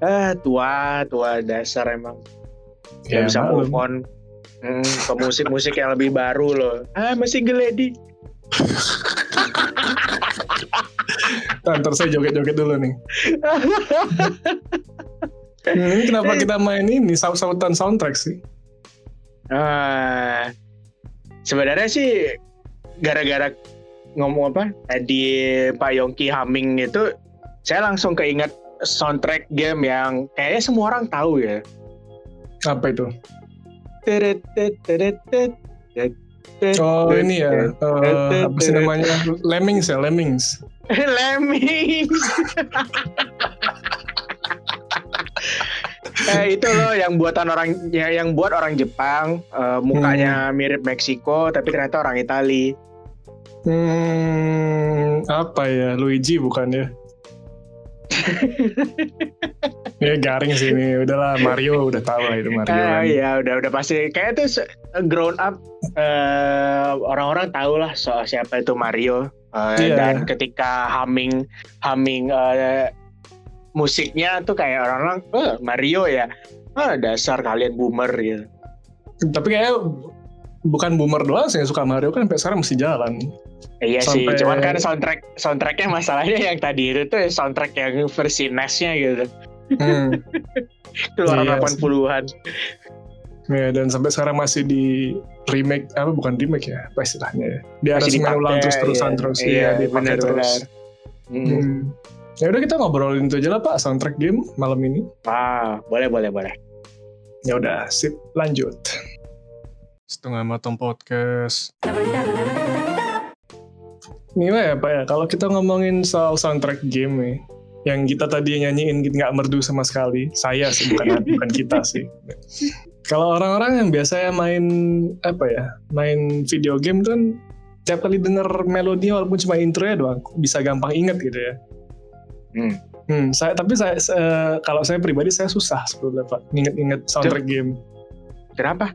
Ah, tua, tua dasar emang. Ya, bisa move on. Hmm, ke musik-musik yang lebih baru loh. Ah, masih geledi. Ntar saya joget-joget dulu nih. Ini kenapa kita main ini saut-sautan soundtrack sih? Ah, sebenarnya sih gara-gara ngomong apa tadi Pak Yongki humming itu, saya langsung keinget soundtrack game yang kayaknya semua orang tahu ya. Apa itu? Oh ini ya, eh, apa sih namanya? Lemmings ya, Lemmings. Lemmings. eh, itu loh yang buatan orang ya, yang buat orang Jepang eh, mukanya mirip Meksiko tapi ternyata orang Itali. Hmm, apa ya? Luigi bukan ya? ya garing sih ini. Udahlah Mario udah tahu lah itu Mario. Ah kan. iya udah udah pasti kayak itu grown up eh, orang-orang tahu lah soal siapa itu Mario Eh, Iya. dan ketika humming humming eh, musiknya tuh kayak orang-orang oh, Mario ya ah dasar kalian boomer gitu. Tapi kayak bukan boomer doang sih yang suka Mario kan sampai sekarang masih jalan. Iya sih, Sampai- cuman kan soundtrack soundtracknya masalahnya yang tadi itu tuh soundtrack yang versi NES-nya gitu, Hmm. keluaran Iya 80-an. Ya, dan sampai sekarang masih di remake apa bukan remake ya apa istilahnya ya di Masih aransemen ulang terus terusan iya. terus Iya, iya dipakai benar-benar. terus Hmm. Hmm. ya udah kita ngobrolin itu aja lah pak soundtrack game malam ini Ah, boleh boleh boleh. ya udah sip lanjut setengah matang podcast Gimana ya Pak ya, kalau kita ngomongin soal soundtrack game nih, yang kita tadi nyanyiin nggak merdu sama sekali, saya sih bukan bukan kita sih. Kalau orang-orang yang biasanya main apa ya, main video game tuh kan tiap kali denger melodinya walaupun cuma intro ya doang, bisa gampang inget gitu ya. Hmm. Hmm, saya tapi saya se- kalau saya pribadi saya susah sebetulnya Pak, inget-inget soundtrack game. Kenapa?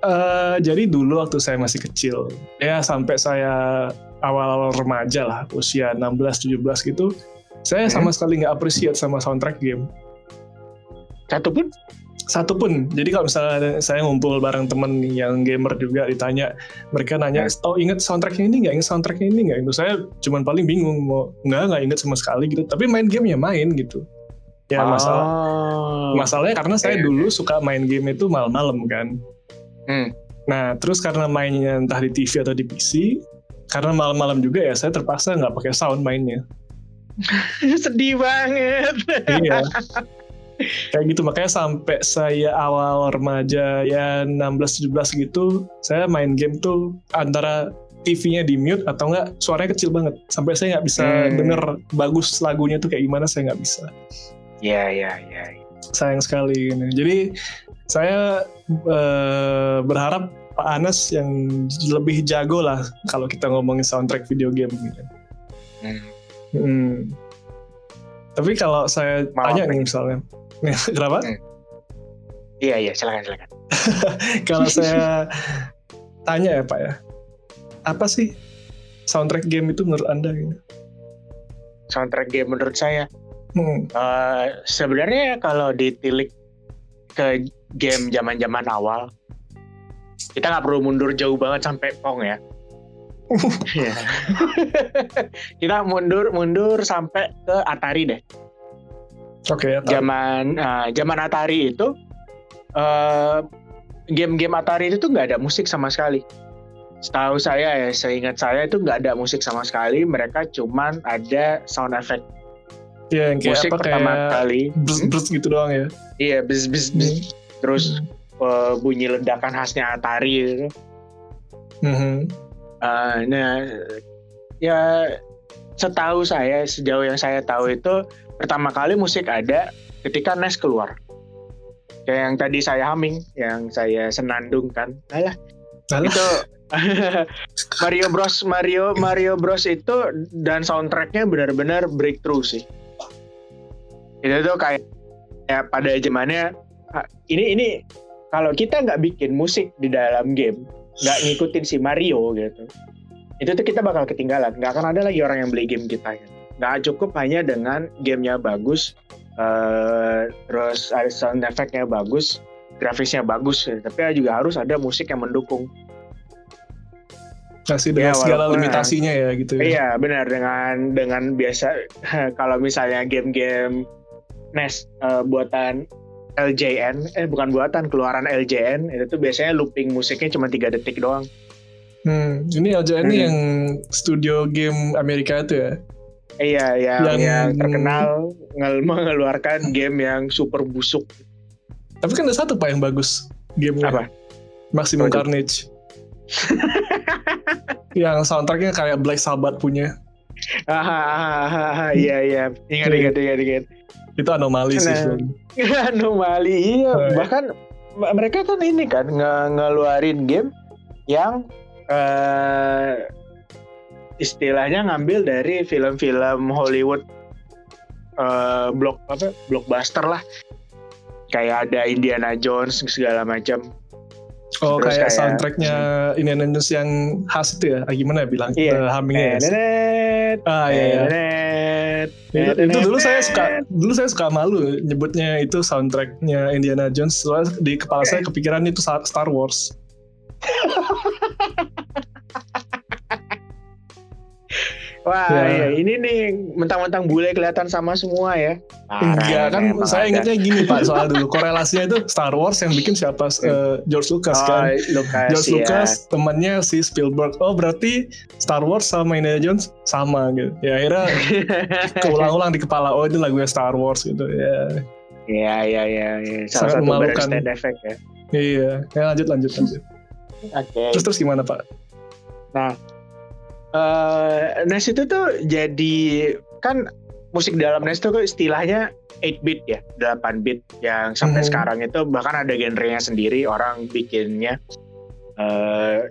Eh, jadi dulu waktu saya masih kecil, ya sampai saya awal remaja lah, usia 16-17 gitu, saya Hmm. sama sekali nggak appreciate sama soundtrack game. Satu pun? Satu pun. Jadi kalau misalnya saya ngumpul bareng temen yang gamer juga ditanya, mereka nanya, oh inget soundtracknya ini nggak, inget soundtracknya ini nggak? Itu saya cuman paling bingung, mau nggak nggak inget sama sekali gitu. Tapi main game ya main gitu. Ya masalah Oh. masalahnya karena saya Oke, dulu suka main game itu malam-malam kan. Hmm. Nah, terus karena mainnya entah di TV atau di PC, karena malam-malam juga ya saya terpaksa nggak pakai sound mainnya. Sedih banget. iya. Kayak gitu makanya sampai saya awal remaja ya 16-17 gitu, saya main game tuh antara TV-nya di mute atau enggak suaranya kecil banget. Sampai saya nggak bisa Hmm. denger bagus lagunya tuh kayak gimana saya nggak bisa. Ya ya ya. Sayang sekali ini. Jadi saya eh, berharap Pak Anas yang lebih jago lah kalau kita ngomongin soundtrack video game gitu. Hmm. Hmm. Tapi kalau saya Maaf, tanya nih misalnya, nih, kenapa? Iya iya silakan silakan. kalau saya tanya ya Pak ya, apa sih soundtrack game itu menurut anda? Gitu? Soundtrack game menurut saya Hmm. eh, sebenarnya kalau ditilik ke game zaman-zaman awal kita nggak perlu mundur jauh banget sampai Pong ya. Iya. kita mundur mundur sampai ke Atari deh. Oke tahu. Zaman eh, zaman Atari itu eh, game-game Atari itu tuh nggak ada musik sama sekali. Setahu saya ya, seingat saya itu nggak ada musik sama sekali. Mereka cuman ada sound effect Iya, yang kayak musik apa pertama kayak kali. Hmm? brus gitu doang ya. Iya, bis bis bis. Terus eh, bunyi ledakan khasnya Atari gitu. Mhm. Eh, nah, ya setahu saya sejauh yang saya tahu itu pertama kali musik ada ketika NES keluar. kayak yang tadi saya humming yang saya senandungkan alah Alah. itu Mario Bros Mario Mario Bros itu dan soundtracknya benar-benar breakthrough sih itu tuh kayak ya pada zamannya ah, ini ini kalau kita nggak bikin musik di dalam game nggak ngikutin si Mario gitu itu tuh kita bakal ketinggalan nggak akan ada lagi orang yang beli game kita gitu. nggak cukup hanya dengan gamenya bagus eh, terus ada sound effect-nya bagus grafisnya bagus gitu. tapi juga harus ada musik yang mendukung Kasih dengan Ya, segala limitasinya ya gitu ya. Iya benar dengan dengan biasa kalau misalnya game-game NES eh, buatan LJN eh bukan buatan keluaran LJN itu tuh biasanya looping musiknya cuma tiga detik doang. Hmm, ini LJN Hmm. yang studio game Amerika itu ya. Iya yang Yang- yang terkenal ngel- mengeluarkan game yang super busuk. Tapi kan ada satu pak yang bagus gamenya. Apa? Maximum itu? Carnage. yang soundtracknya kayak Black Sabbath punya. Ah, iya iya ingat Iya. ingat ingat ingat. Itu anomali sih. Nah. sebenarnya. Anomali iya Oh, iya. bahkan mereka kan ini kan nge- ngeluarin game yang eh istilahnya ngambil dari film-film Hollywood eh block apa blockbuster lah kayak ada Indiana Jones segala macam Oh Terus kayak, kayak- soundtracknya Indiana Jones yang khas itu ya. Ah, gimana ya bilang? Iya. Eh, hummingnya ya. Ah iya. iya. Nenet, Itu, itu dulu saya suka dulu saya suka malu nyebutnya itu soundtracknya Indiana Jones soalnya di kepala saya kepikiran itu Star Wars. Wah, Ya. iya, ini nih mentang-mentang bule kelihatan sama semua ya. Parah, Enggak kan saya ada. ingatnya gini Pak soal dulu korelasinya itu Star Wars yang bikin siapa Eh, George Lucas Oh, kan. Lucas, George ya. Lucas temannya si Spielberg. Oh berarti Star Wars sama Indiana Jones sama gitu. Ya akhirnya keulang-ulang di kepala oh itu lagunya Star Wars gitu ya. Iya, iya, iya. iya. Salah Sangat satu memalukan. effect ya. Iya. Ya lanjut lanjut lanjut. Oke. Terus terus gimana Pak? Eh, NES itu tuh jadi kan musik dalam NES itu istilahnya 8 bit ya, 8 bit yang sampai Mhm. sekarang itu bahkan ada genrenya sendiri orang bikinnya eh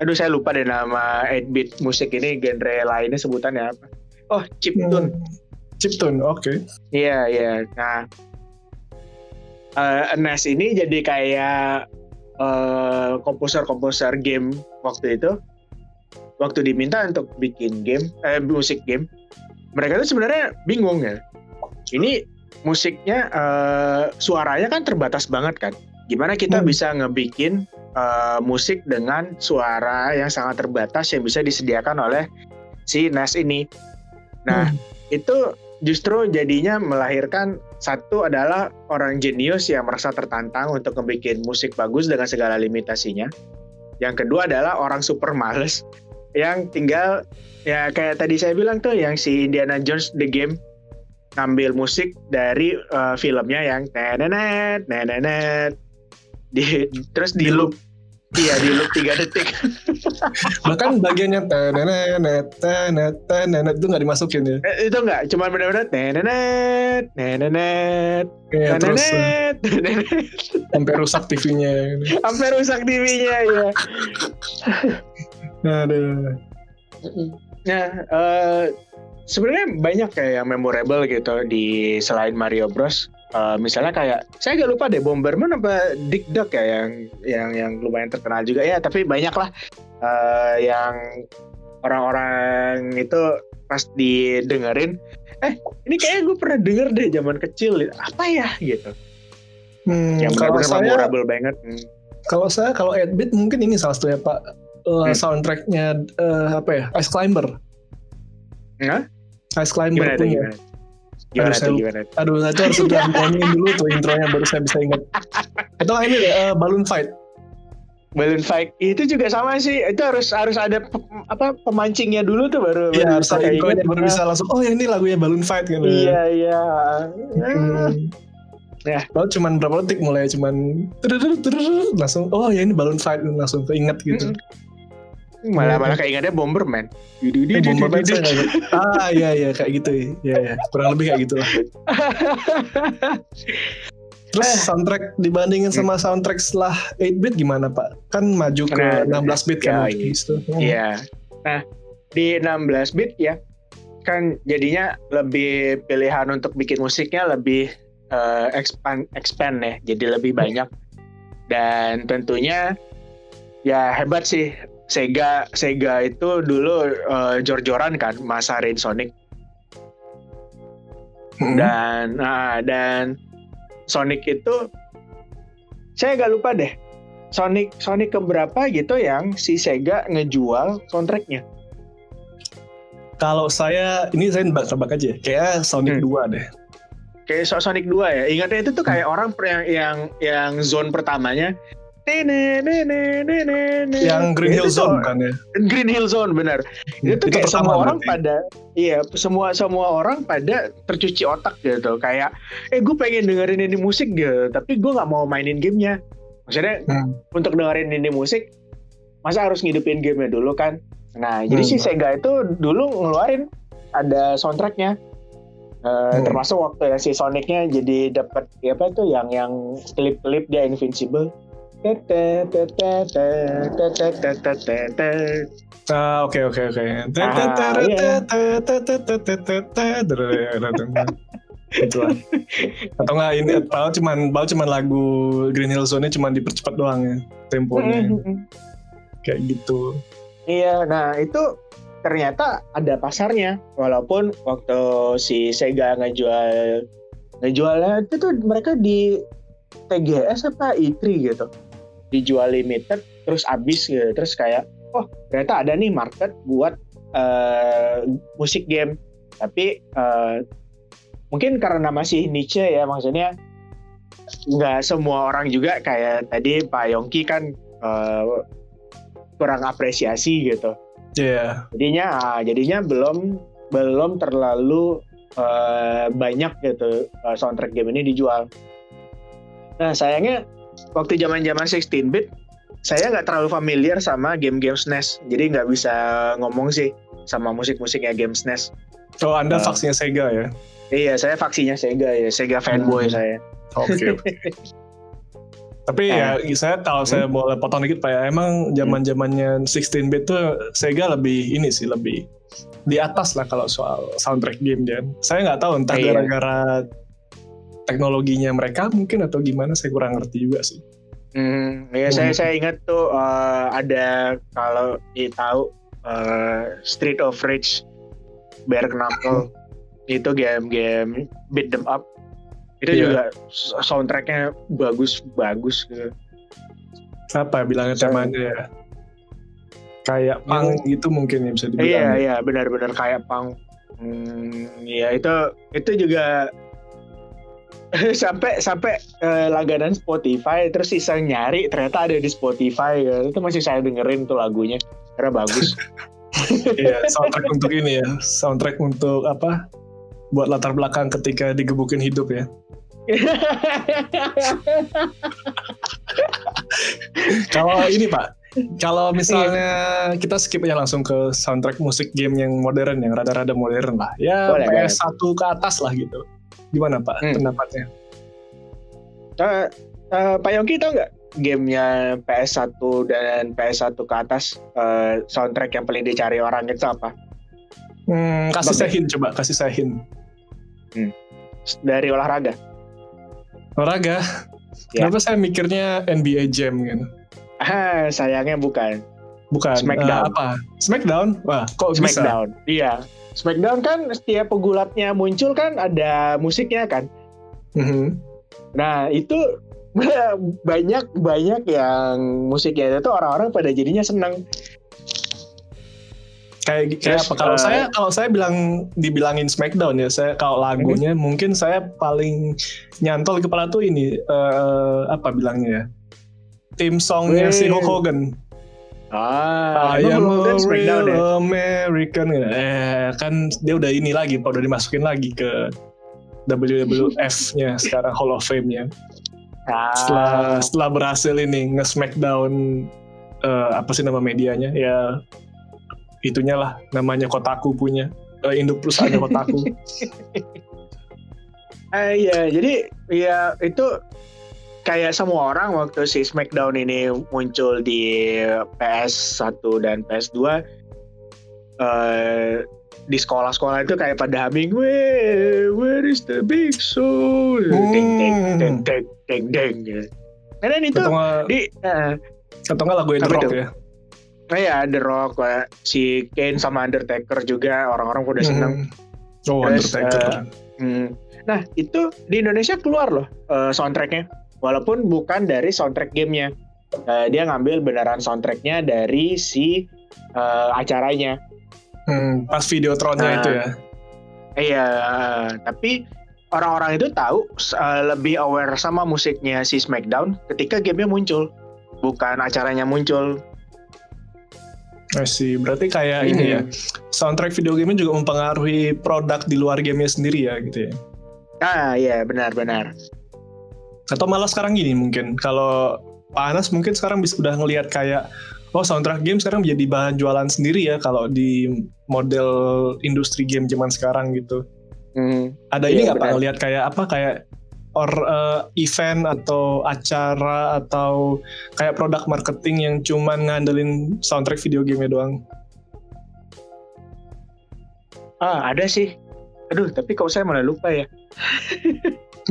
aduh saya lupa deh nama 8 bit musik ini genre lainnya sebutannya apa. Oh, chiptune. Hmm. Chiptune, oke. Iya, iya. Nah, eh NES ini jadi kayak komposer-komposer game waktu itu. Waktu diminta untuk bikin game, eh, musik game, mereka tuh sebenarnya bingung ya. Ini musiknya, eh, suaranya kan terbatas banget kan. Gimana kita Hmm. bisa ngebikin eh, musik dengan suara yang sangat terbatas yang bisa disediakan oleh si NES ini. Nah, Hmm. itu justru jadinya melahirkan satu adalah orang jenius yang merasa tertantang untuk membuat musik bagus dengan segala limitasinya. Yang kedua adalah orang super males yang tinggal ya kayak tadi saya bilang tuh yang si Indiana Jones the Game ngambil musik dari eh, filmnya yang nenenet nenenet di terus di loop iya di loop tiga detik Bahkan bagiannya tenenet tenet tenet itu nggak dimasukin ya. Eh, itu enggak cuma benar-benar nenenet nenenet Iya, terus eh, nenenet nenenet sampai rusak TV-nya. sampai rusak TV-nya ya. Aduh. Nah, eh, sebenarnya banyak kayak yang memorable gitu di selain Mario Bros. Eh, misalnya kayak saya agak lupa deh Bomberman apa Dick Duck ya yang yang yang lumayan terkenal juga ya. Tapi banyak lah eh, yang orang-orang itu pas didengerin, eh ini kayaknya gue pernah denger deh zaman kecil. Apa ya gitu. Hmm, Yang kalau benar-benar saya memorable banget. Hmm. kalau saya kalau 8 bit mungkin ini salah satunya Pak Eh, Hmm. soundtracknya eh, apa ya Ice Climber. Hah? Ice Climber Gimana tuh punya. gimana? Gimana Aduh, tuh saya- gimana? Aduh, itu harus udah nyanyiin dulu tuh intronya baru saya bisa ingat. Atau ini eh, Balloon Fight. Balloon fight itu juga sama sih. Itu harus harus ada pe- apa pemancingnya dulu tuh baru Iya, baru harus ada intronya gitu. baru bisa langsung, oh ya ini lagunya Balloon Fight gitu. Iya iya. Hmm. Ya. Lalu cuman berapa detik mulai cuman terus langsung oh ya ini balloon fight langsung keinget gitu. Malah malah keingetnya Bomberman. Eh, Bomberman saya. Ah iya iya kayak gitu ya. Iya iya kurang lebih kayak gitu lah. Terus soundtrack dibandingin sama soundtrack setelah 8-bit gimana Pak? Kan maju ke Nah, 16 bit kan? ya, iya. Hmm. Iya. Nah, di 16 bit ya kan jadinya lebih pilihan untuk bikin musiknya lebih eh, expand expand ya. Jadi lebih banyak dan tentunya ya hebat sih Sega Sega itu dulu eh, jor-joran kan masarin Sonic Hmm. dan nah, dan Sonic itu saya agak lupa deh Sonic Sonic keberapa gitu yang si Sega ngejual soundtracknya Kalau saya, ini saya nebak-nebak aja. Kayaknya Sonic Hmm. 2 deh. kayak so- Sonic 2 ya ingatnya itu tuh kayak orang per- yang yang yang zone pertamanya Yang Green Hill Itu Zone kan ya? Green Hill Zone benar. Itu tuh Itu kayak semua orang pada iya semua semua orang pada tercuci otak gitu. Kayak eh gue pengen dengerin ini musik gitu. Tapi gue nggak mau mainin gamenya. Maksudnya Hmm. untuk dengerin ini musik masa harus ngidupin gamenya dulu kan? Nah jadi Hmm. si Sega itu dulu ngeluarin ada soundtracknya. Eh, Hmm. termasuk waktu yang si Sonicnya jadi dapat ya apa tuh yang yang klip-klip dia Invincible Ah, oke oke oke. Atau nggak ini Paul cuman Paul cuman lagu Green Hill Zone-nya cuman dipercepat doang ya temponya kayak gitu. Iya, nah itu ternyata ada pasarnya. Walaupun waktu si Sega ngejual ngejualnya itu tuh mereka di TGS apa E3 gitu. Dijual limited terus habis gitu. Terus kayak oh, ternyata ada nih market buat eh, musik game. Tapi eh, mungkin karena masih niche ya maksudnya nggak semua orang juga kayak tadi Pak Yongki kan eh, kurang apresiasi gitu. Iya. Jadinya ah, jadinya belum belum terlalu eh, banyak gitu eh, soundtrack game ini dijual. Nah sayangnya waktu zaman-zaman 16-bit saya nggak terlalu familiar sama game-game SNES, jadi nggak bisa ngomong sih sama musik-musiknya game SNES. Oh Anda Ah. faksinya Sega ya? Iya, saya faksinya Sega ya, Sega fanboy Hmm. saya. Oke. oke. Tapi ya saya kalau saya boleh potong dikit Pak ya, emang zaman zamannya 16 bit tuh Sega lebih ini sih lebih di atas lah kalau soal soundtrack game dia. Saya nggak tahu entah Iya. Teknologinya mereka mungkin atau gimana saya kurang ngerti juga sih. Hmm, ya Hmm. saya saya ingat tuh eh, ada kalau di tahu eh, Street of Rage, Bare Knuckle itu game-game beat them up itu Iya. juga soundtracknya bagus bagus gitu. Apa ya bilangnya Saya- temanya ya? Kayak punk gitu mungkin ya bisa Iya dibilang. iya benar-benar kayak punk. Hmm, ya itu itu juga sampai sampai eh, langganan Spotify terus iseng nyari ternyata ada di Spotify ya. itu masih saya dengerin tuh lagunya karena bagus. Iya, soundtrack untuk ini ya, soundtrack untuk apa? Buat latar belakang ketika digebukin hidup ya. Kalau ini Pak, kalau misalnya kita skip aja langsung ke soundtrack musik game yang modern, yang rada-rada modern lah. Ya Boleh, PS1 ke atas lah gitu. Gimana Pak Hmm. pendapatnya? Eh, eh, Pak Yongki tau nggak gamenya PS1 dan PS1 ke atas eh, soundtrack yang paling dicari orang itu apa? Hmm, kasih saya hint coba, kasih saya hint. Dari olahraga. Olahraga. Ya. Kenapa saya mikirnya NBA Jam gitu? Ah, sayangnya bukan. Bukan. Smackdown. eh, apa? Smackdown? Wah, kok bisa? Smackdown. Iya. Smackdown kan setiap pegulatnya muncul kan ada musiknya kan. Mhm. Nah, itu banyak banyak yang musiknya itu orang-orang pada jadinya seneng. kayak kayak apa kalau eh, saya kalau saya bilang dibilangin Smackdown ya saya kalau lagunya mungkin saya paling nyantol di kepala tuh ini eh, apa bilangnya ya tim songnya si. Hulk Hogan Ah, I am a real ya? American gitu. eh kan dia udah ini lagi Pak udah dimasukin lagi ke WWF-nya sekarang Hall of Fame-nya. Ah, setelah setelah berhasil ini nge-smackdown eh, apa sih nama medianya? Ya itunya lah namanya Kotaku punya. Eh, induk perusahaan Kotaku. Uh, iya, jadi ya itu kayak semua orang waktu si Smackdown ini muncul di PS1 dan PS2 uh, eh, di sekolah-sekolah itu kayak pada humming, where, where is the big soul? Hmm. Deng deng deng deng deng deng gitu. Dan itu atau di uh, atau nggak lagu Rock itu? ya? Nah ya The Rock, si Kane sama Undertaker juga orang-orang udah seneng. Hmm. Oh Terus, Undertaker. Uh, hmm, Nah itu di Indonesia keluar loh uh, soundtracknya, walaupun bukan dari soundtrack gamenya. Uh, dia ngambil beneran soundtracknya dari si uh, acaranya. Hmm, pas videotronnya uh, itu ya. Iya, uh, tapi orang-orang itu tahu uh, lebih aware sama musiknya si SmackDown ketika gamenya muncul, bukan acaranya muncul. sih, berarti kayak hmm. ini ya, soundtrack video game juga mempengaruhi produk di luar gamenya sendiri ya gitu ya. Ah iya benar-benar. Atau malah sekarang gini mungkin kalau Pak Anas mungkin sekarang bisa udah ngelihat kayak oh soundtrack game sekarang menjadi bahan jualan sendiri ya kalau di model industri game zaman sekarang gitu. Hmm, Ada iya, ini nggak Pak ngelihat kayak apa kayak or uh, event atau acara atau kayak produk marketing yang cuman ngandelin soundtrack video game doang? Ah ada sih aduh tapi kok saya malah lupa ya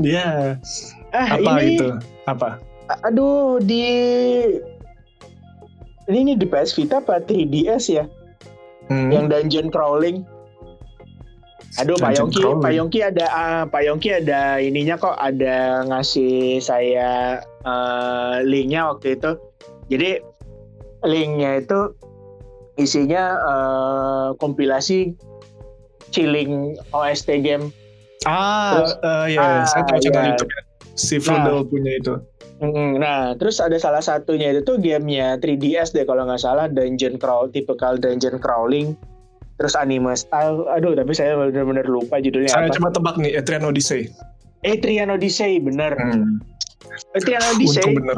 Iya. yeah. Ah, apa ini, gitu apa aduh di ini, ini di PS Vita apa 3DS ya hmm. yang dungeon crawling Aduh Pak Yongki, Pak Yongki ada uh, Pak Yongki ada ininya kok ada ngasih saya uh, linknya waktu itu. Jadi linknya itu isinya uh, kompilasi chilling OST game. Ah, terus, uh, ya, ah, saya channel iya. YouTube ya. Si Frodo nah, punya itu. Nah, terus ada salah satunya itu tuh gamenya 3DS deh kalau nggak salah dungeon crawl, typical dungeon crawling. Terus anime style, aduh tapi saya benar-benar lupa judulnya saya apa. Saya cuma tebak nih, Etrian Odyssey. Etrian Odyssey, bener. Hmm. Etrian Odyssey. bener.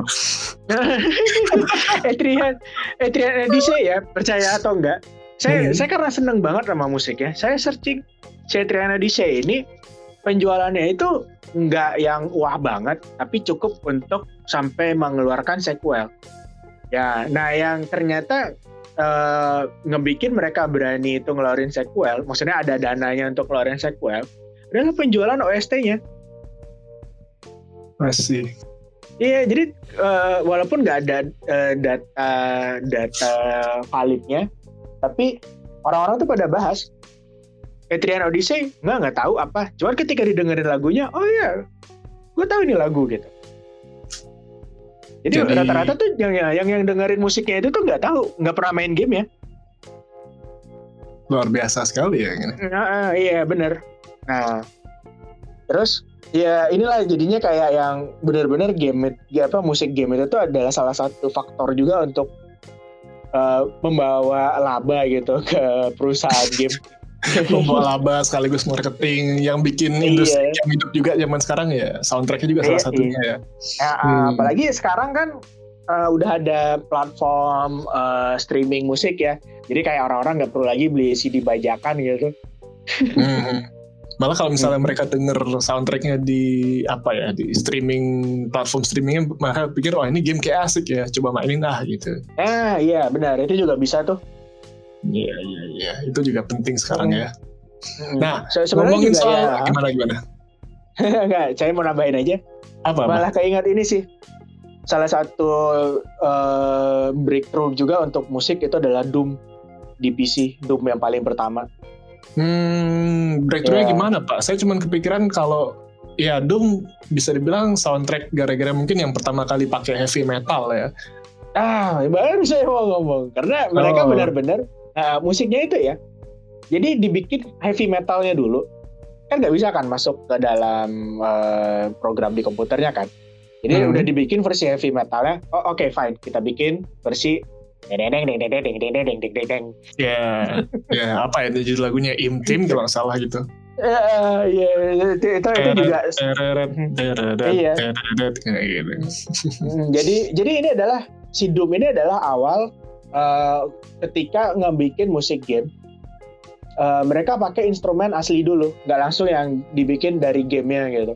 Etrian, Etrian Odyssey ya, percaya atau enggak? Saya hmm. saya karena seneng banget sama musik ya. Saya searching Cetriana Odyssey ini penjualannya itu nggak yang wah banget, tapi cukup untuk sampai mengeluarkan sequel. Ya, nah yang ternyata uh, ngebikin mereka berani itu ngeluarin sequel, maksudnya ada dananya untuk ngeluarin sequel, adalah penjualan OST-nya. Masih. Iya, jadi uh, walaupun nggak ada uh, data data validnya, tapi orang-orang tuh pada bahas Etrian Odyssey nggak nggak tahu apa. Cuman ketika didengerin lagunya oh ya gue tahu ini lagu gitu. Jadi, rata-rata tuh yang yang yang dengerin musiknya itu tuh nggak tahu nggak pernah main game ya. Luar biasa sekali ya ini nah, iya bener. Nah terus ya inilah jadinya kayak yang benar-benar game apa musik game itu tuh adalah salah satu faktor juga untuk uh, membawa laba gitu ke perusahaan game. membawa laba sekaligus marketing yang bikin iya. industri yang hidup juga zaman sekarang ya soundtracknya juga salah iya, satunya iya. ya. ya hmm. Apalagi sekarang kan uh, udah ada platform uh, streaming musik ya, jadi kayak orang-orang nggak perlu lagi beli CD bajakan gitu. Hmm. Malah kalau misalnya hmm. mereka denger soundtracknya di apa ya di streaming platform streamingnya, mereka pikir oh ini game kayak asik ya, coba mainin ah gitu. Ah iya benar itu juga bisa tuh. Iya iya iya itu juga penting sekarang hmm. ya. Hmm. Nah so, ngomongin soal ya, gimana gimana? Enggak, saya mau nambahin aja. Apa? Malah keingat ini sih salah satu uh, breakthrough juga untuk musik itu adalah Doom di PC, Doom yang paling pertama. Hmm, breakthrough-nya yeah. gimana Pak? Saya cuma kepikiran kalau ya Doom bisa dibilang soundtrack gara-gara mungkin yang pertama kali pakai heavy metal ya. Ah, baru saya mau ngomong karena mereka oh. benar-benar uh, musiknya itu ya. Jadi dibikin heavy metalnya dulu. Kan nggak bisa kan masuk ke dalam uh, program di komputernya kan. Jadi hmm. udah dibikin versi heavy metalnya. Oh oke okay, fine, kita bikin versi deng deng deng deng deng deng deng deng deng deng ya ya apa ya judul lagunya Imtim kalau nggak salah gitu Uh, ya, itu, itu, itu juga iya. jadi jadi ini adalah si Doom ini adalah awal uh, ketika ngebikin musik game uh, mereka pakai instrumen asli dulu, nggak langsung yang dibikin dari gamenya gitu.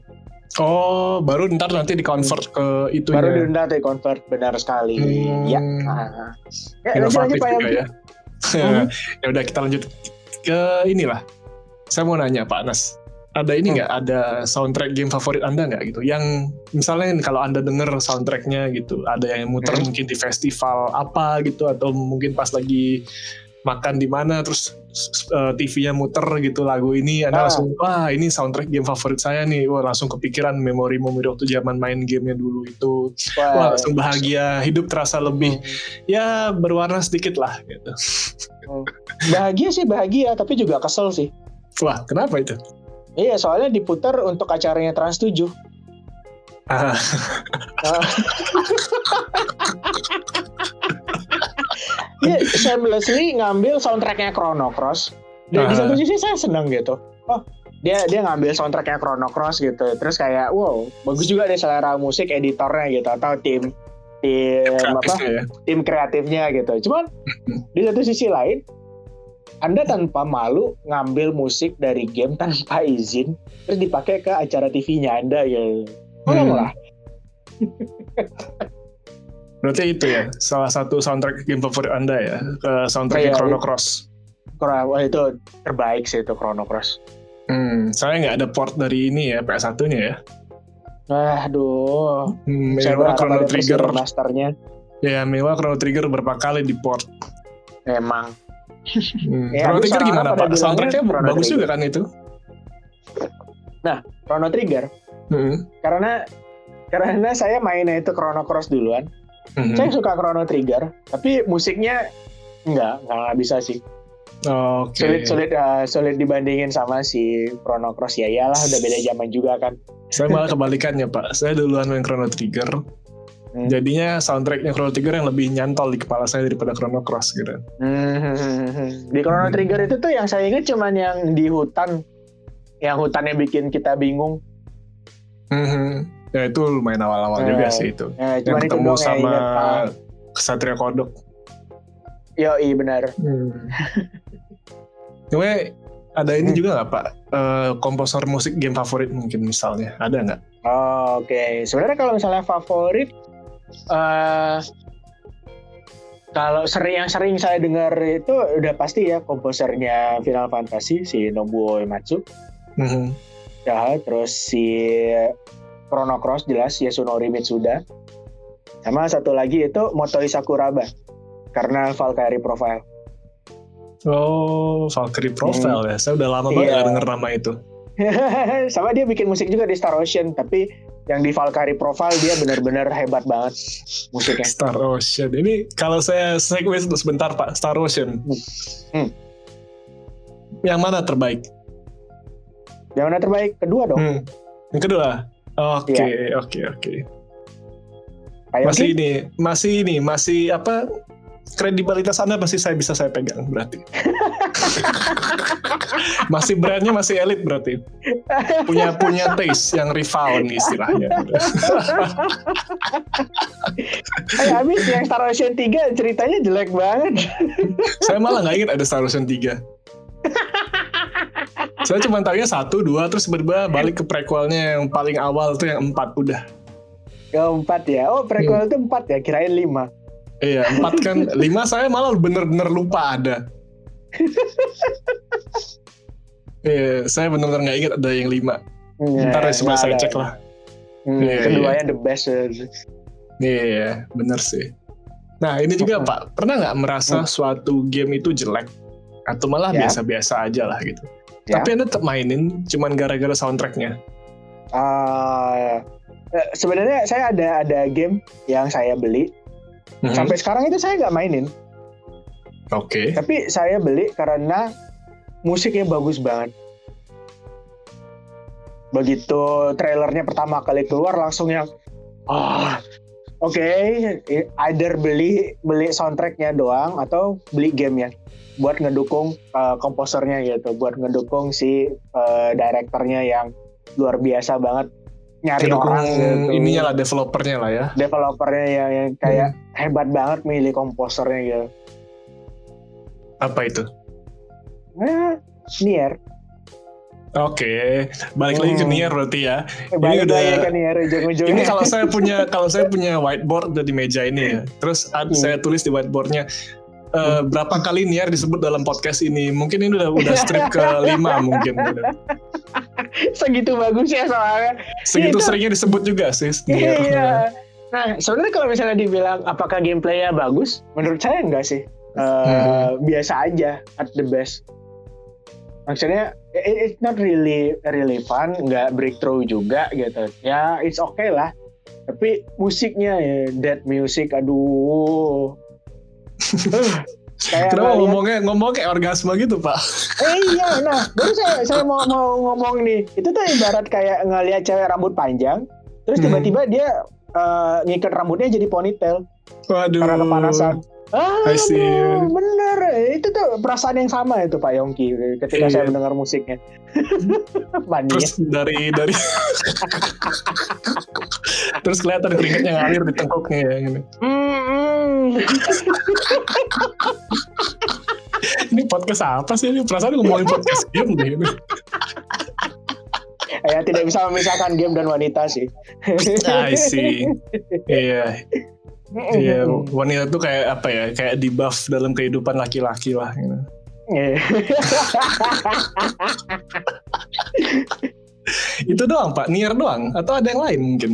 Oh, baru ntar nanti di convert ke itu Baru ya. ntar di convert benar sekali. Hmm. Ya. Nah. Ya, Inovatif aja Pak juga ya. Hmm. ya udah kita lanjut ke inilah. Saya mau nanya Pak Nas, ada ini Hmm. nggak ada soundtrack game favorit Anda nggak gitu? Yang misalnya kalau Anda denger soundtracknya gitu, ada yang muter Hmm. mungkin di festival apa gitu atau mungkin pas lagi makan di mana terus uh, TV-nya muter gitu lagu ini Anda Ah. langsung wah ini soundtrack game favorit saya nih wah langsung kepikiran memori-memori waktu zaman main gamenya dulu itu wah langsung bahagia hidup terasa lebih ya berwarna sedikit lah gitu Bahagia sih bahagia, tapi juga kesel sih. wah kenapa itu Iya, soalnya diputar untuk acaranya Trans 7. ah, Ah. Iya, shamelessly ngambil soundtracknya Chrono Cross. Dan di Ah. satu sisi saya seneng gitu. Oh, dia dia ngambil soundtracknya Chrono Cross gitu. Terus kayak, wow, bagus juga deh selera musik editornya gitu atau tim tim apa ya tim kreatifnya gitu. Cuman di satu sisi lain, Anda tanpa malu ngambil musik dari game tanpa izin, terus dipakai ke acara TV-nya Anda ya. Tolonglah. berarti itu ya salah satu soundtrack game favorit anda ya ke soundtrack Iya, Chrono. Cross Wah, itu terbaik sih itu Chrono Cross. hmm, saya nggak ada port dari ini ya PS1 nya ya Aduh, hmm, mewah Chrono Trigger ya mewah Chrono Trigger berapa kali di port Emang. Hmm. Ya, Chrono Trigger gimana pak soundtracknya Chrono bagus Trigger. juga kan itu Chrono Trigger hmm. karena karena saya mainnya itu Chrono Cross duluan. Hmm. Saya suka Chrono Trigger, tapi musiknya enggak, enggak, enggak bisa sih. Oke. Sulit sulit eh, sulit dibandingin sama si Chrono Cross ya iyalah udah beda zaman juga kan. Saya malah kebalikannya pak. Saya duluan main Chrono Trigger. Hmm. Jadinya soundtracknya Chrono Trigger yang lebih nyantol di kepala saya daripada Chrono Cross gitu. Hmm. Di Chrono Hmm. Trigger itu tuh yang saya ingat cuman yang di hutan yang hutannya bikin kita bingung. Mhm. Ya itu lumayan awal-awal Eh, juga sih itu. Ya, Yang cuman itu ketemu yang sama. Ah, Kesatria Kodok. Yo, iya benar. Cuma ada ini Hmm. juga nggak pak? Eh, komposer musik game favorit mungkin misalnya ada nggak? Oh, Oke, sebenarnya kalau misalnya favorit, eh kalau sering yang sering saya dengar itu udah pasti ya komposernya Final Fantasy si Nobuo Uematsu, Mhm. ya, terus si Chrono Cross jelas Yasunori Mitsuda, sama satu lagi itu Motoi Sakuraba karena Valkyrie Profile. Oh, Valkyrie Profile ya. Saya udah lama banget nggak denger nama itu. sama dia bikin musik juga di Star Ocean, tapi yang di Valkyrie Profile dia benar-benar hebat banget musiknya. Star Ocean. Ini kalau saya segue sebentar Pak, Star Ocean. Hmm. Yang mana terbaik? Yang mana terbaik? Kedua dong. Hmm. Yang kedua. Oke, Iya. oke, oke. Masih ini, masih ini, masih apa? Kredibilitas Anda masih saya bisa saya pegang berarti. masih brandnya masih elit berarti. Punya punya taste yang rival nih istilahnya. Eh, habis yang Star Ocean 3 ceritanya jelek banget. saya malah nggak ingat ada Star Ocean 3. saya cuma tahunya satu, dua, terus tiba-tiba balik ke prequelnya yang paling awal tuh yang empat udah. Keempat ya. Oh, prequel itu empat ya, kirain lima. Iya, empat kan. Lima saya malah bener-bener lupa ada. Iya, saya bener-bener nggak ingat ada yang lima. Ntar Ya, coba saya cek lah. Hmm, Iya, keduanya the best. Iya, bener sih. Nah, ini juga Hmm. Pak, pernah nggak merasa suatu game itu jelek? Atau malah Ya. biasa-biasa aja lah gitu. Ya. Tapi Anda tetap mainin cuman gara-gara soundtracknya. Eh, sebenarnya saya ada ada game yang saya beli. Mhm. Sampai sekarang itu saya nggak mainin. Oke. Tapi saya beli karena musiknya bagus banget. Begitu trailernya pertama kali keluar langsung yang ah oke either beli beli soundtracknya doang atau beli gamenya buat ngedukung uh, komposernya gitu, buat ngedukung si uh, direkturnya yang luar biasa banget nyari Kedukung orang gitu. ininya lah developernya lah ya. developernya yang, yang kayak hebat banget milih komposernya gitu. Apa itu? Nah, Nier. Oke, balik lagi ke Hmm. Nier berarti ya. Balik udah- lagi ke Nier ujung-ujungnya. Ini kalau saya punya kalau saya punya whiteboard di meja ini ya. Terus Hmm. saya tulis di whiteboardnya eh, berapa kali Nier disebut dalam podcast ini. Mungkin ini udah udah strip ke lima mungkin. Segitu bagus ya soalnya. Segitu Itu- seringnya disebut juga sih. Iya. Nah, sebenarnya kalau misalnya dibilang apakah gameplaynya bagus, menurut saya enggak sih. Eh, Hmm. Biasa aja, at the best. Maksudnya, it- it's not really really fun, nggak breakthrough juga gitu. Ya, it's okay lah. Tapi musiknya ya, dead music, aduh. Uh, kayak Kenapa ngeliat- ngomongnya ngomong kayak orgasme gitu pak? Eh iya, nah baru saya saya mau mau ngomong nih, itu tuh ibarat kayak ngelihat cewek rambut panjang, terus Hmm. tiba-tiba dia eh, ngikat rambutnya jadi ponytail Waduh. karena kepanasan. Ah, I see. bro, bener, itu tuh perasaan yang sama itu Pak Yongki ketika Iya. saya mendengar musiknya. Terus dari dari terus kelihatan keringetnya ngalir di tengkuknya ya. Gitu. Ini podcast apa sih? Ini perasaan ngomongin podcast game deh. Gitu. ya tidak bisa memisahkan game dan wanita sih. I see. Iya, iya. Wanita tuh kayak apa ya? Kayak di buff dalam kehidupan laki-laki lah. Gitu. Iya. Itu doang pak, Nier doang atau ada yang lain mungkin?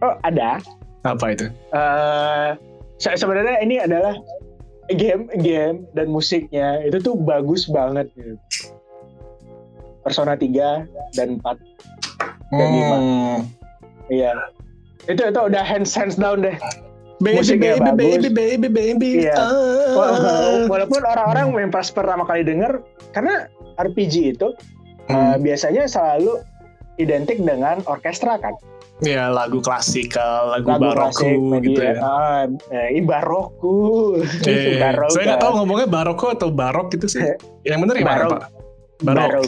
Oh ada. Apa itu? eh se- sebenarnya ini adalah game game dan musiknya itu tuh bagus banget gitu. Persona 3 dan 4 Dan. Hmm. iya itu itu udah hands hands down deh Baby, Musiknya baby, bagus. baby, baby, baby. Iya. Ah. Wa- walaupun orang-orang yang pas pertama kali denger karena RPG itu Hmm. biasanya selalu identik dengan orkestra kan Ya lagu klasikal, lagu, lagu baroku klasik gitu ya. ah, eh, ini baroku Eh, Baroka. saya nggak tahu ngomongnya baroko atau barok gitu sih. Yang bener gimana Barok. pak? Barok. Barok.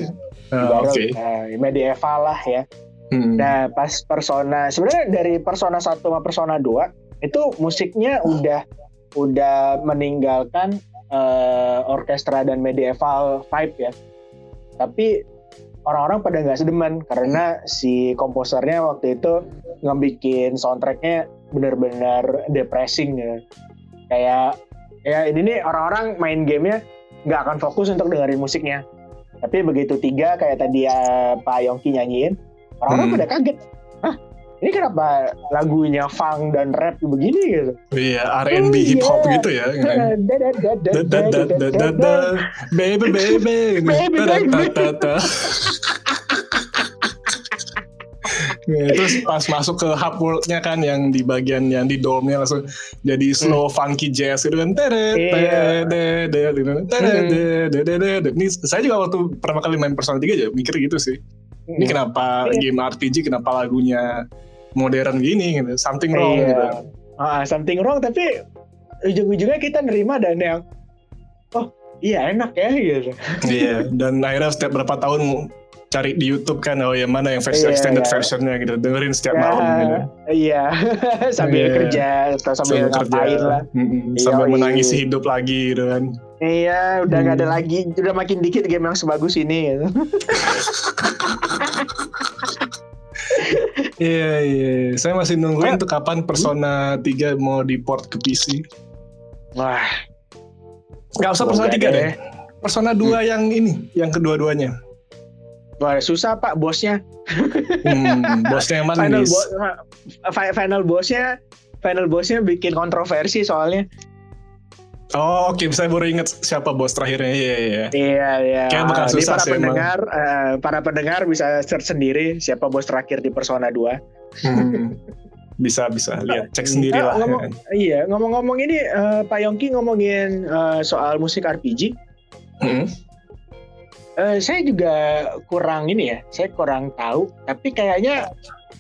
Ah, Barok, Oke. eh, medieval lah ya Hmm. Nah, pas Persona sebenarnya dari Persona 1 sama Persona 2 itu musiknya udah udah meninggalkan eh, orkestra dan medieval vibe ya. Tapi orang-orang pada nggak sedemen karena si komposernya waktu itu ngebikin soundtracknya benar-benar depressing ya. Kayak ya ini nih orang-orang main gamenya nggak akan fokus untuk dengerin musiknya. Tapi begitu tiga kayak tadi ya Pak Yongki nyanyiin, orang-orang Hmm. pada kaget. Ini kenapa lagunya funk dan rap begini gitu? Iya, R&B Oh, hip hop iya. gitu ya. Baby, baby. Baby. Ya, terus pas masuk ke hub world-nya kan yang di bagian yang di dome-nya langsung jadi slow funky jazz gitu kan. Hmm. Iya. gitu kan. Hmm. Ini saya juga waktu pertama kali main Persona 3 aja mikir gitu sih. Ini kenapa Iya. game RPG kenapa lagunya modern gini gitu. Something wrong Iya. gitu. Ah, something wrong tapi ujung-ujungnya kita nerima dan yang oh iya enak ya gitu. Iya, dan akhirnya setiap berapa tahun cari di YouTube kan oh yang mana yang versi Iya, extended iya. versionnya gitu dengerin setiap Ya, malam gitu. Iya, sambil Iya. kerja atau sambil, ngapain lah. Mm-mm, Iya, sambil iya. menangisi hidup lagi gitu kan. Iya, udah nggak ada Hmm. lagi, udah makin dikit game yang sebagus ini. Gitu. Iya iya, saya masih nungguin tuh kapan Persona 3 mau diport ke PC. Wah, Gak usah Persona Semoga 3 deh. deh. Persona 2 yang ini, yang kedua-duanya. wah susah pak bosnya. Hmm, bosnya yang mana Final fi- final bossnya, final bossnya bikin kontroversi soalnya. Oh oke, saya baru inget siapa bos terakhirnya. Iya iya. iya. Iya, iya. Kayak bakal Jadi susah para sih emang. pendengar, eh, para pendengar bisa search sendiri siapa bos terakhir di Persona 2. Hmm. Bisa bisa lihat cek sendiri Ah, lah. ngomong, kan. Iya, ngomong-ngomong ini eh, Pak Yongki ngomongin eh, soal musik RPG. Hmm. Eh, saya juga kurang ini ya, saya kurang tahu. Tapi kayaknya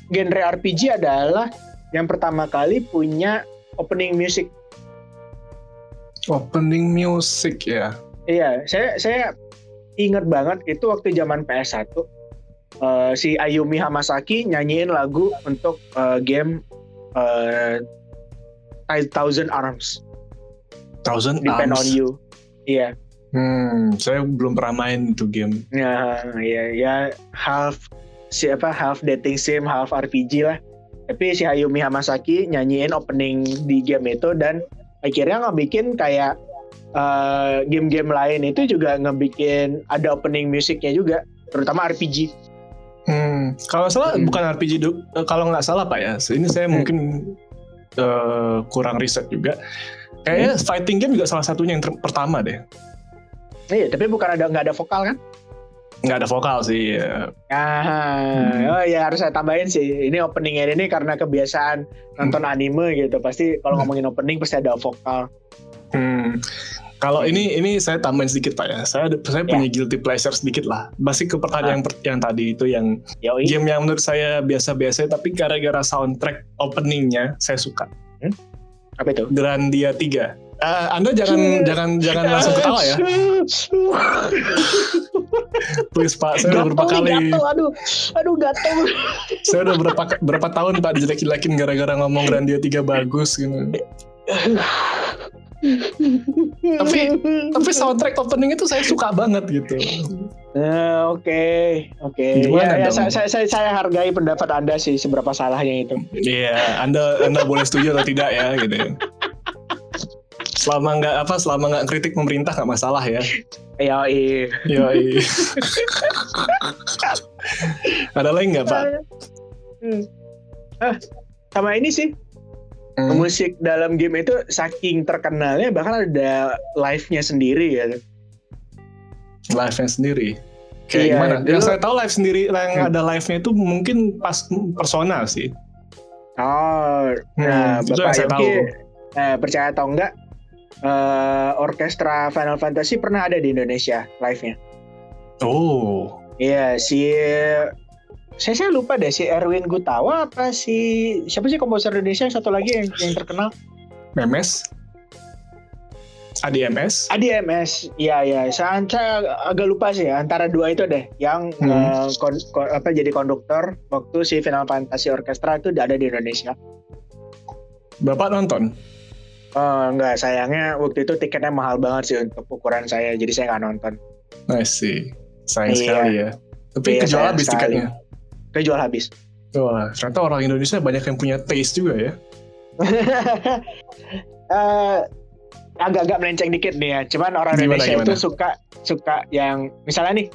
genre RPG adalah yang pertama kali punya opening music. Opening music ya. Iya, saya saya ingat banget itu waktu zaman PS1 eh, si Ayumi Hamasaki nyanyiin lagu untuk eh, game eh, Thousand Arms, Thousand Depend on Arms. You. Iya. Hmm, saya belum pernah main itu game. Ya, ya, ya half siapa half dating sim, half RPG lah. Tapi si Hayumi Hamasaki nyanyiin opening di game itu dan akhirnya ngebikin kayak uh, game-game lain itu juga ngebikin ada opening musiknya juga, terutama RPG. Hmm, kalau salah hmm. bukan RPG, eh, kalau nggak salah pak ya, ini saya hmm. mungkin uh, kurang riset juga. Kayaknya hmm. fighting game juga salah satunya yang pertama deh. Iya, tapi bukan ada nggak ada vokal kan? Nggak ada vokal sih. Ya. Ah, hmm. oh ya harus saya tambahin sih. Ini openingnya ini karena kebiasaan nonton hmm. anime gitu. Pasti kalau hmm. ngomongin opening pasti ada vokal. Hmm. Kalau ini ini saya tambahin sedikit pak ya. Saya saya punya ya. guilty pleasure sedikit lah. Masih ke pertanyaan ah. yang, yang tadi itu yang Yoi. game yang menurut saya biasa-biasa tapi gara-gara soundtrack openingnya saya suka. Hmm? Apa itu? Grandia 3. Uh, anda jangan jangan jangan langsung ketawa ya. Please Pak, saya udah berapa kali. Gatel, aduh, aduh gatel. saya udah berapa berapa tahun Pak dijelek-jelekin gara-gara ngomong Grandia 3 bagus gitu. tapi tapi soundtrack opening itu saya suka banget gitu. Uh, Oke, oke. Okay. Ya, ya saya, saya, saya, saya hargai pendapat anda sih seberapa salahnya itu. Iya, yeah, anda anda boleh setuju atau tidak ya gitu selama nggak apa selama nggak kritik pemerintah nggak masalah ya iya iya ada lagi nggak pak hmm. ah sama ini sih hmm. musik dalam game itu saking terkenalnya bahkan ada live-nya sendiri ya live-nya sendiri kayak iya, gimana? Yang saya tahu live sendiri yang hmm. ada live-nya itu mungkin pas persona sih. Oh, nah hmm, Bapak Yogi, tahu. Eh, percaya atau enggak, uh, orkestra Final Fantasy pernah ada di Indonesia live-nya. Oh. Iya, si saya saya lupa deh si Erwin Gutawa apa si siapa sih komposer Indonesia yang satu lagi yang, yang terkenal? Memes. ADMS? ADMS, iya ya. Saya, saya agak lupa sih antara dua itu deh. Yang hmm. uh, kon, kon, apa jadi konduktor waktu si Final Fantasy Orchestra itu ada di Indonesia. Bapak nonton? Oh, enggak, sayangnya waktu itu tiketnya mahal banget sih untuk ukuran saya, jadi saya nggak nonton. I see. Sayang iya. sekali ya. Tapi iya, kejual habis sekali. tiketnya. Kejual habis. Wah, ternyata orang Indonesia banyak yang punya taste juga ya. uh, agak-agak melenceng dikit nih ya. Cuman orang gimana, Indonesia gimana? itu suka suka yang misalnya nih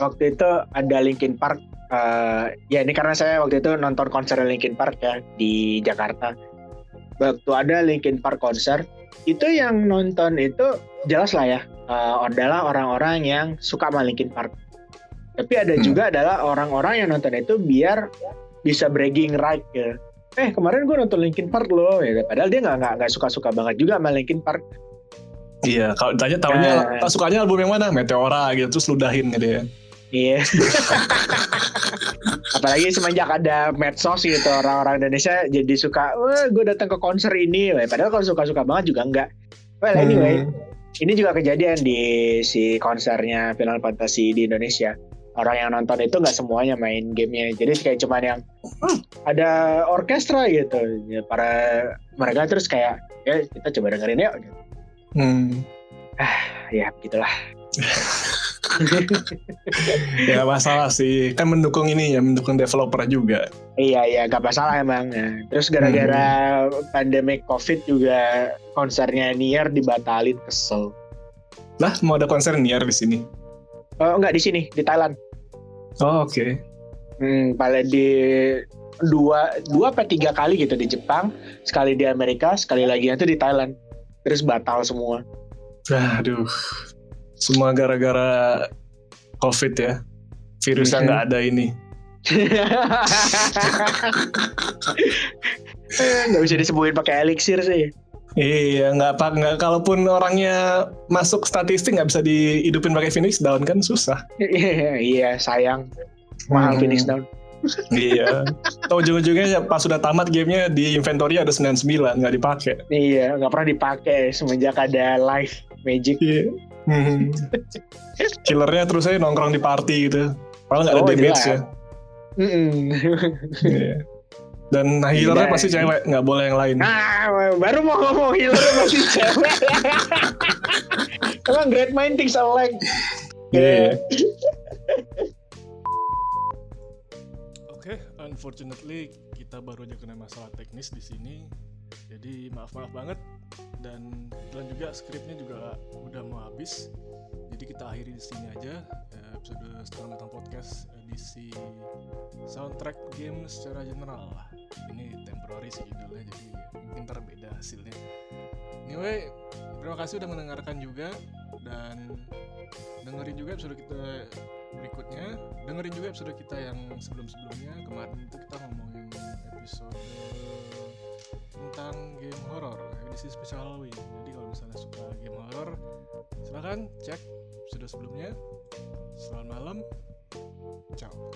waktu itu ada Linkin Park. Uh, ya ini karena saya waktu itu nonton konser Linkin Park ya di Jakarta waktu ada Linkin Park konser itu yang nonton itu jelas lah ya uh, adalah orang-orang yang suka sama Linkin Park tapi ada hmm. juga adalah orang-orang yang nonton itu biar bisa bragging right ya eh kemarin gue nonton Linkin Park loh ya padahal dia nggak nggak suka-suka banget juga sama Linkin Park Iya, kalau ditanya tahunya nah. sukanya album yang mana? Meteora gitu terus ludahin gitu ya. Iya. Apalagi semenjak ada medsos gitu orang-orang Indonesia jadi suka, wah gue datang ke konser ini, Wah, padahal kalau suka-suka banget juga enggak. Well anyway, hmm. ini juga kejadian di si konsernya Final Fantasy di Indonesia. Orang yang nonton itu nggak semuanya main gamenya, jadi kayak cuman yang hmm, ada orkestra gitu. Ya, para mereka terus kayak ya kita coba dengerin yuk. Gitu. Hmm. Ah ya gitulah. ya masalah sih. Kan mendukung ini ya mendukung developer juga. Iya iya gak masalah emang. Terus gara-gara hmm. pandemic covid juga konsernya Nier dibatalin kesel. Lah mau ada konser Nier di sini? Oh enggak di sini di Thailand. Oh oke. Okay. hmm, paling di dua dua apa tiga kali gitu di Jepang sekali di Amerika sekali lagi itu di Thailand. Terus batal semua. Aduh semua gara-gara COVID ya. Virusnya nggak ada ini. nggak bisa disembuhin pakai elixir sih. Iya, nggak apa nggak kalaupun orangnya masuk statistik nggak bisa dihidupin pakai Phoenix Down kan susah. iya, sayang. Mahal hmm. Phoenix Down. iya. Tahu ujung-ujungnya pas sudah tamat gamenya di inventory ada 99 nggak dipakai. Iya, nggak pernah dipakai semenjak ada live magic. Iya. Hmm. Killernya terus aja nongkrong di party gitu. Padahal nggak ada oh, damage ya. Mm -mm. yeah. Dan nah, healernya pasti cewek, nggak boleh yang lain. Ah, baru mau ngomong healernya pasti cewek. Emang great mind things are like. Iya. Oke, unfortunately kita baru aja kena masalah teknis di sini. Jadi maaf maaf banget dan kebetulan juga skripnya juga udah mau habis. Jadi kita akhiri di sini aja eh, episode setengah matang podcast edisi soundtrack game secara general. Ini temporary sih judulnya jadi mungkin ntar beda hasilnya. Anyway, terima kasih udah mendengarkan juga dan dengerin juga episode kita berikutnya dengerin juga episode kita yang sebelum-sebelumnya kemarin itu kita ngomongin episode tentang game horror edisi spesial Halloween. Jadi kalau misalnya suka game horror, silahkan cek sudah sebelumnya. Selamat malam, ciao.